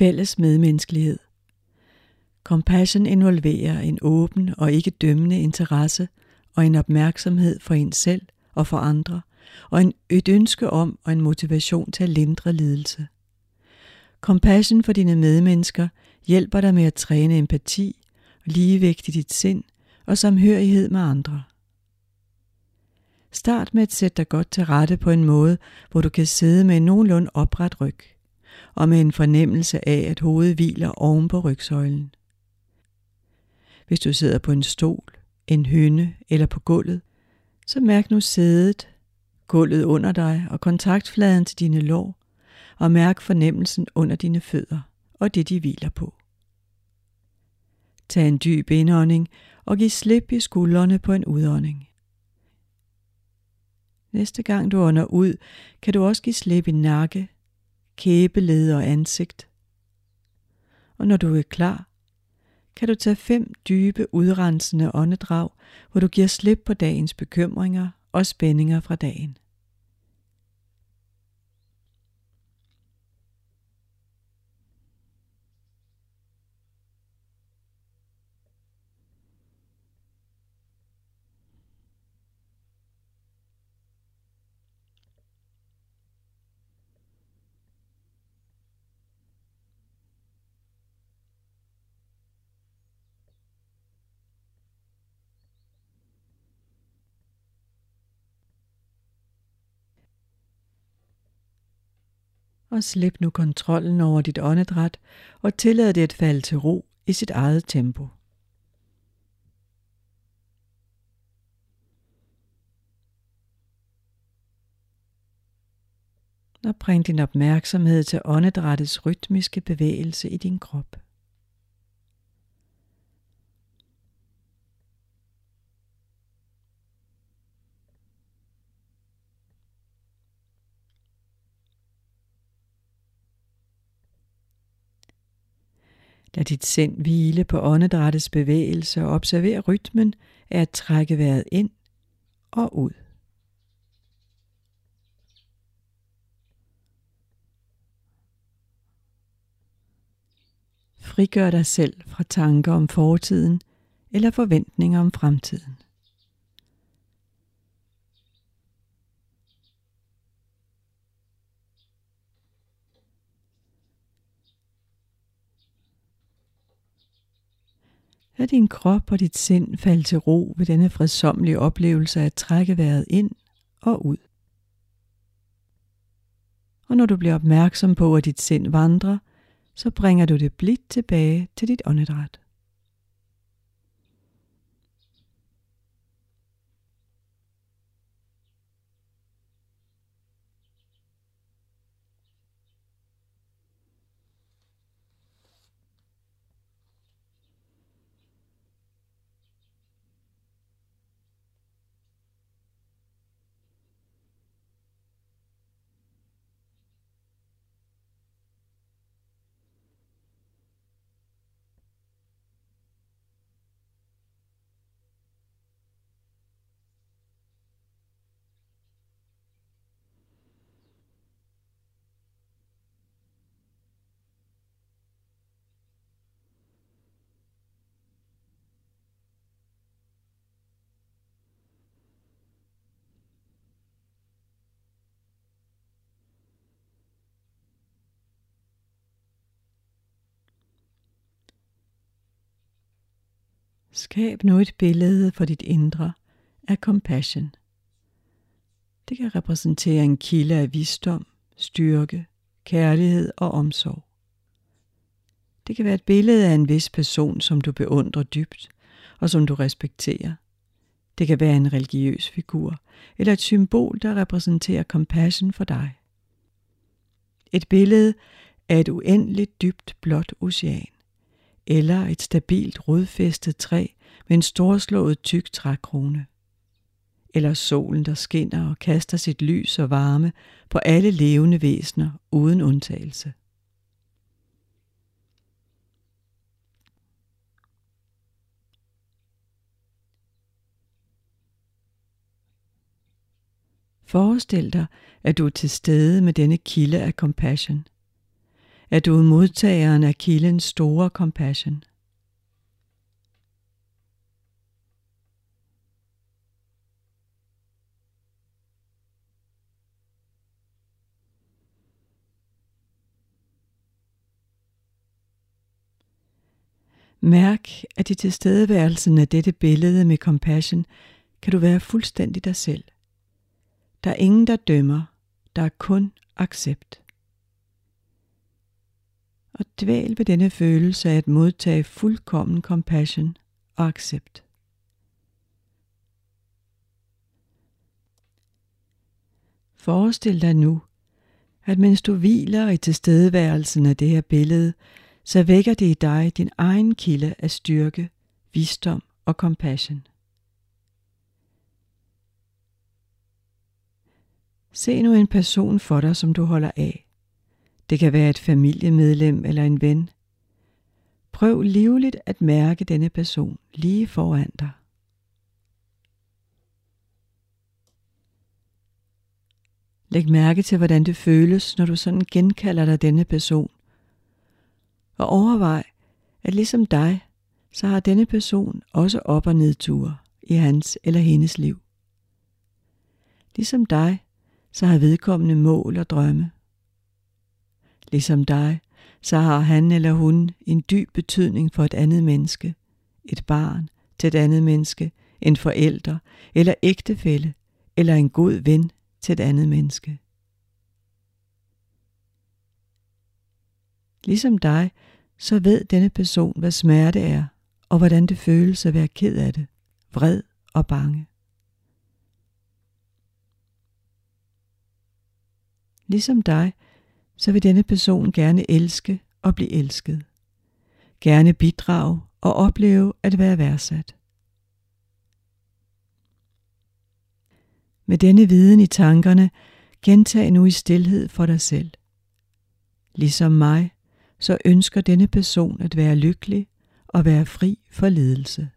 Fælles medmenneskelighed. Compassion involverer en åben og ikke dømmende interesse og en opmærksomhed for en selv og for andre, og en, et ønske om og en motivation til at lindre lidelse. Compassion for dine medmennesker hjælper dig med at træne empati, ligevægt i dit sind og samhørighed med andre. Start med at sætte dig godt til rette på en måde, hvor du kan sidde med en nogenlunde opret ryg, og med en fornemmelse af, at hovedet hviler oven på rygsøjlen. Hvis du sidder på en stol, en hynde eller på gulvet, så mærk nu sædet, gulvet under dig og kontaktfladen til dine lår, og mærk fornemmelsen under dine fødder og det, de hviler på. Tag en dyb indånding og giv slip i skuldrene på en udånding. Næste gang du ånder ud, kan du også give slip i nakke, kæbeled og ansigt. Og når du er klar, kan du tage fem dybe udrensende åndedrag, hvor du giver slip på dagens bekymringer og spændinger fra dagen. Og slip nu kontrollen over dit åndedræt og tillad det at falde til ro i sit eget tempo. Og bring din opmærksomhed til åndedrættets rytmiske bevægelse i din krop. Lad dit sind hvile på åndedrættets bevægelse og observer rytmen af at trække vejret ind og ud. Frigør dig selv fra tanker om fortiden eller forventninger om fremtiden. Lad din krop og dit sind falde til ro ved denne fredsommelige oplevelse af at trække vejret ind og ud. Og når du bliver opmærksom på, at dit sind vandrer, så bringer du det blidt tilbage til dit åndedræt. Skab nu et billede for dit indre af compassion. Det kan repræsentere en kilde af visdom, styrke, kærlighed og omsorg. Det kan være et billede af en vis person, som du beundrer dybt og som du respekterer. Det kan være en religiøs figur eller et symbol, der repræsenterer compassion for dig. Et billede af et uendeligt dybt blåt ocean eller et stabilt rodfæstet træ med en storslået tyk trækrone. Eller solen, der skinner og kaster sit lys og varme på alle levende væsener uden undtagelse. Forestil dig, at du er til stede med denne kilde af compassion at du er modtageren af kildens store compassion. Mærk, at i tilstedeværelsen af dette billede med compassion, kan du være fuldstændig dig selv. Der er ingen, der dømmer. Der er kun accept. Og dvæl ved denne følelse af at modtage fuldkommen compassion og accept. Forestil dig nu, at mens du hviler i tilstedeværelsen af det her billede, så vækker det i dig din egen kilde af styrke, visdom og compassion. Se nu en person for dig, som du holder af. Det kan være et familiemedlem eller en ven. Prøv livligt at mærke denne person lige foran dig. Læg mærke til, hvordan det føles, når du sådan genkalder dig denne person. Og overvej, at ligesom dig, så har denne person også op- og nedture i hans eller hendes liv. Ligesom dig, så har vedkommende mål og drømme. Ligesom dig, så har han eller hun en dyb betydning for et andet menneske, et barn til et andet menneske, en forælder eller ægtefælle eller en god ven til et andet menneske. Ligesom dig, så ved denne person, hvad smerte er, og hvordan det føles at være ked af det, vred og bange. Ligesom dig, så vil denne person gerne elske og blive elsket. Gerne bidrage og opleve at være værdsat. Med denne viden i tankerne, gentag nu i stillhed for dig selv. Ligesom mig, så ønsker denne person at være lykkelig og være fri for lidelse.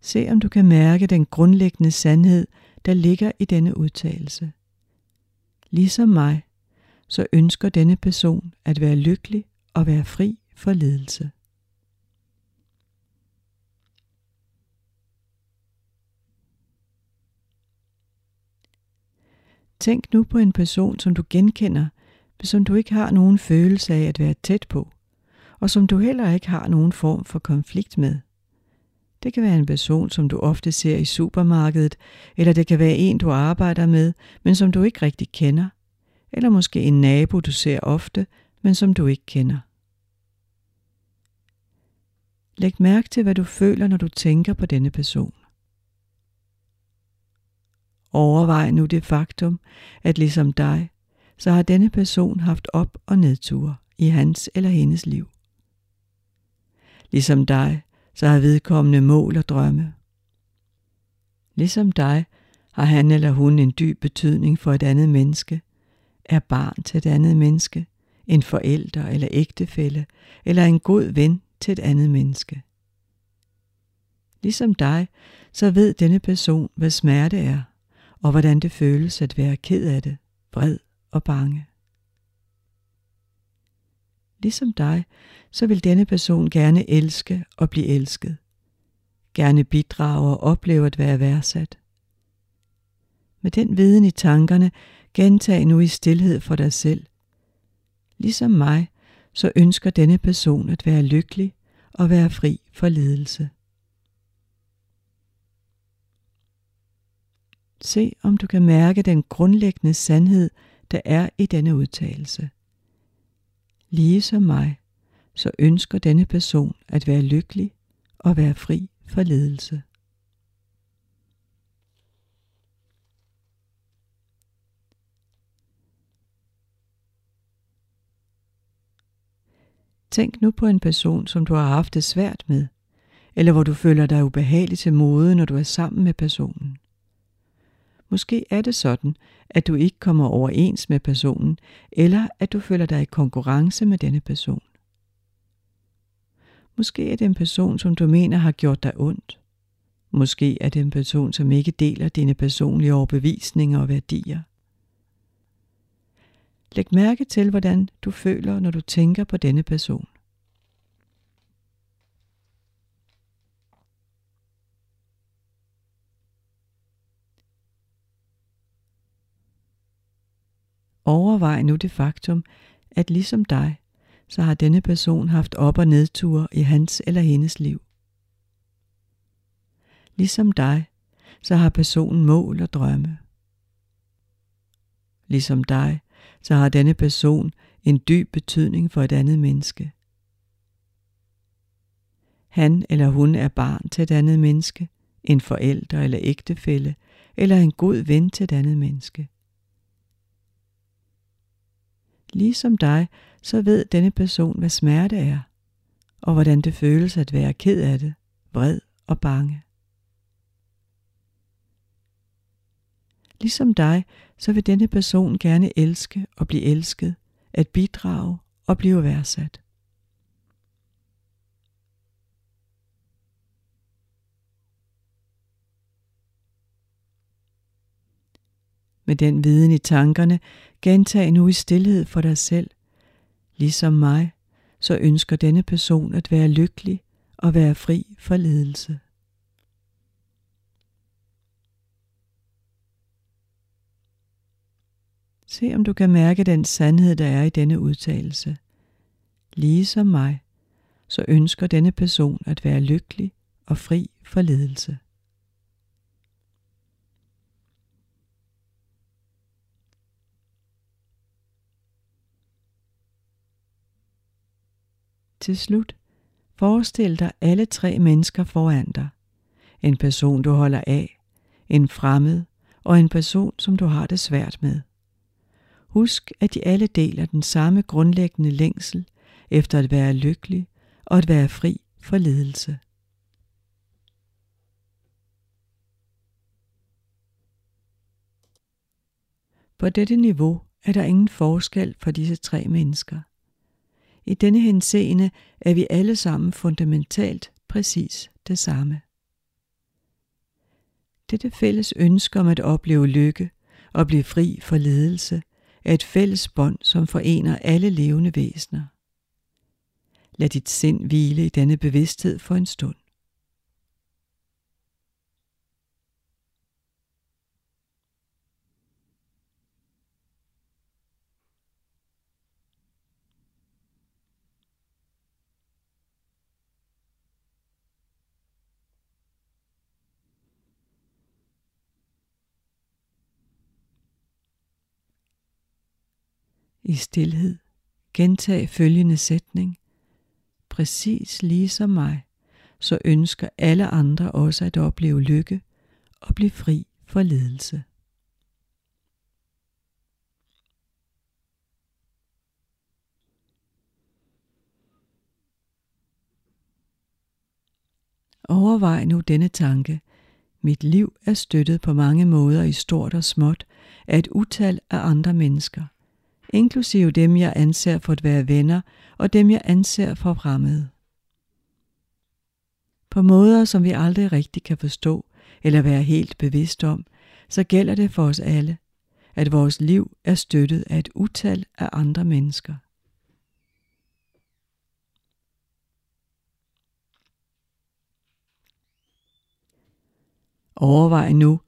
Se om du kan mærke den grundlæggende sandhed, der ligger i denne udtalelse. Ligesom mig, så ønsker denne person at være lykkelig og være fri for ledelse. Tænk nu på en person, som du genkender, men som du ikke har nogen følelse af at være tæt på, og som du heller ikke har nogen form for konflikt med. Det kan være en person, som du ofte ser i supermarkedet, eller det kan være en, du arbejder med, men som du ikke rigtig kender. Eller måske en nabo, du ser ofte, men som du ikke kender. Læg mærke til, hvad du føler, når du tænker på denne person. Overvej nu det faktum, at ligesom dig, så har denne person haft op- og nedture i hans eller hendes liv. Ligesom dig, så har vedkommende mål og drømme. Ligesom dig har han eller hun en dyb betydning for et andet menneske, er barn til et andet menneske, en forælder eller ægtefælle, eller en god ven til et andet menneske. Ligesom dig, så ved denne person, hvad smerte er, og hvordan det føles at være ked af det, vred og bange. Ligesom dig, så vil denne person gerne elske og blive elsket. Gerne bidrage og opleve at være værdsat. Med den viden i tankerne, gentag nu i stillhed for dig selv. Ligesom mig, så ønsker denne person at være lykkelig og være fri for lidelse. Se om du kan mærke den grundlæggende sandhed, der er i denne udtalelse ligesom mig, så ønsker denne person at være lykkelig og være fri for ledelse. Tænk nu på en person, som du har haft det svært med, eller hvor du føler dig ubehagelig til mode, når du er sammen med personen. Måske er det sådan, at du ikke kommer overens med personen, eller at du føler dig i konkurrence med denne person. Måske er det en person, som du mener har gjort dig ondt. Måske er det en person, som ikke deler dine personlige overbevisninger og værdier. Læg mærke til, hvordan du føler, når du tænker på denne person. Overvej nu det faktum, at ligesom dig, så har denne person haft op- og nedture i hans eller hendes liv. Ligesom dig, så har personen mål og drømme. Ligesom dig, så har denne person en dyb betydning for et andet menneske. Han eller hun er barn til et andet menneske, en forælder eller ægtefælle, eller en god ven til et andet menneske. Ligesom dig, så ved denne person, hvad smerte er, og hvordan det føles at være ked af det, vred og bange. Ligesom dig, så vil denne person gerne elske og blive elsket, at bidrage og blive værdsat. Med den viden i tankerne, gentag nu i stillhed for dig selv. Ligesom mig, så ønsker denne person at være lykkelig og være fri for ledelse. Se om du kan mærke den sandhed, der er i denne udtalelse. Ligesom mig, så ønsker denne person at være lykkelig og fri for ledelse. Til slut, forestil dig alle tre mennesker foran dig. En person, du holder af, en fremmed og en person, som du har det svært med. Husk, at de alle deler den samme grundlæggende længsel efter at være lykkelig og at være fri for ledelse. På dette niveau er der ingen forskel for disse tre mennesker. I denne henseende er vi alle sammen fundamentalt præcis det samme. Dette fælles ønske om at opleve lykke og blive fri for ledelse er et fælles bånd, som forener alle levende væsener. Lad dit sind hvile i denne bevidsthed for en stund. I stilhed gentag følgende sætning. Præcis ligesom mig, så ønsker alle andre også at opleve lykke og blive fri for ledelse. Overvej nu denne tanke. Mit liv er støttet på mange måder i stort og småt af et utal af andre mennesker – inklusive dem jeg anser for at være venner og dem jeg anser for fremmede. På måder, som vi aldrig rigtig kan forstå eller være helt bevidst om, så gælder det for os alle, at vores liv er støttet af et utal af andre mennesker. Overvej nu,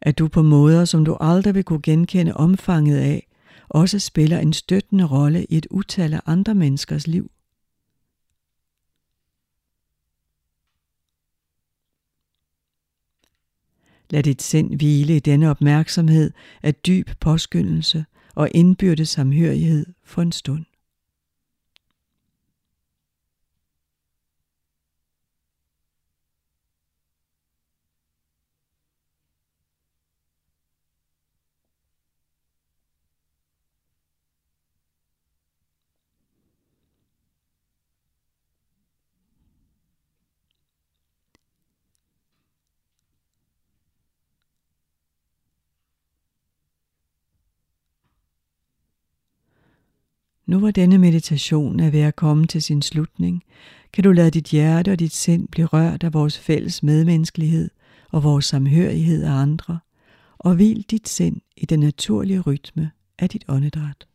at du på måder, som du aldrig vil kunne genkende omfanget af, også spiller en støttende rolle i et utal af andre menneskers liv. Lad dit sind hvile i denne opmærksomhed af dyb påskyndelse og indbyrdes samhørighed for en stund. Nu hvor denne meditation er ved at komme til sin slutning, kan du lade dit hjerte og dit sind blive rørt af vores fælles medmenneskelighed og vores samhørighed af andre, og hvil dit sind i den naturlige rytme af dit åndedræt.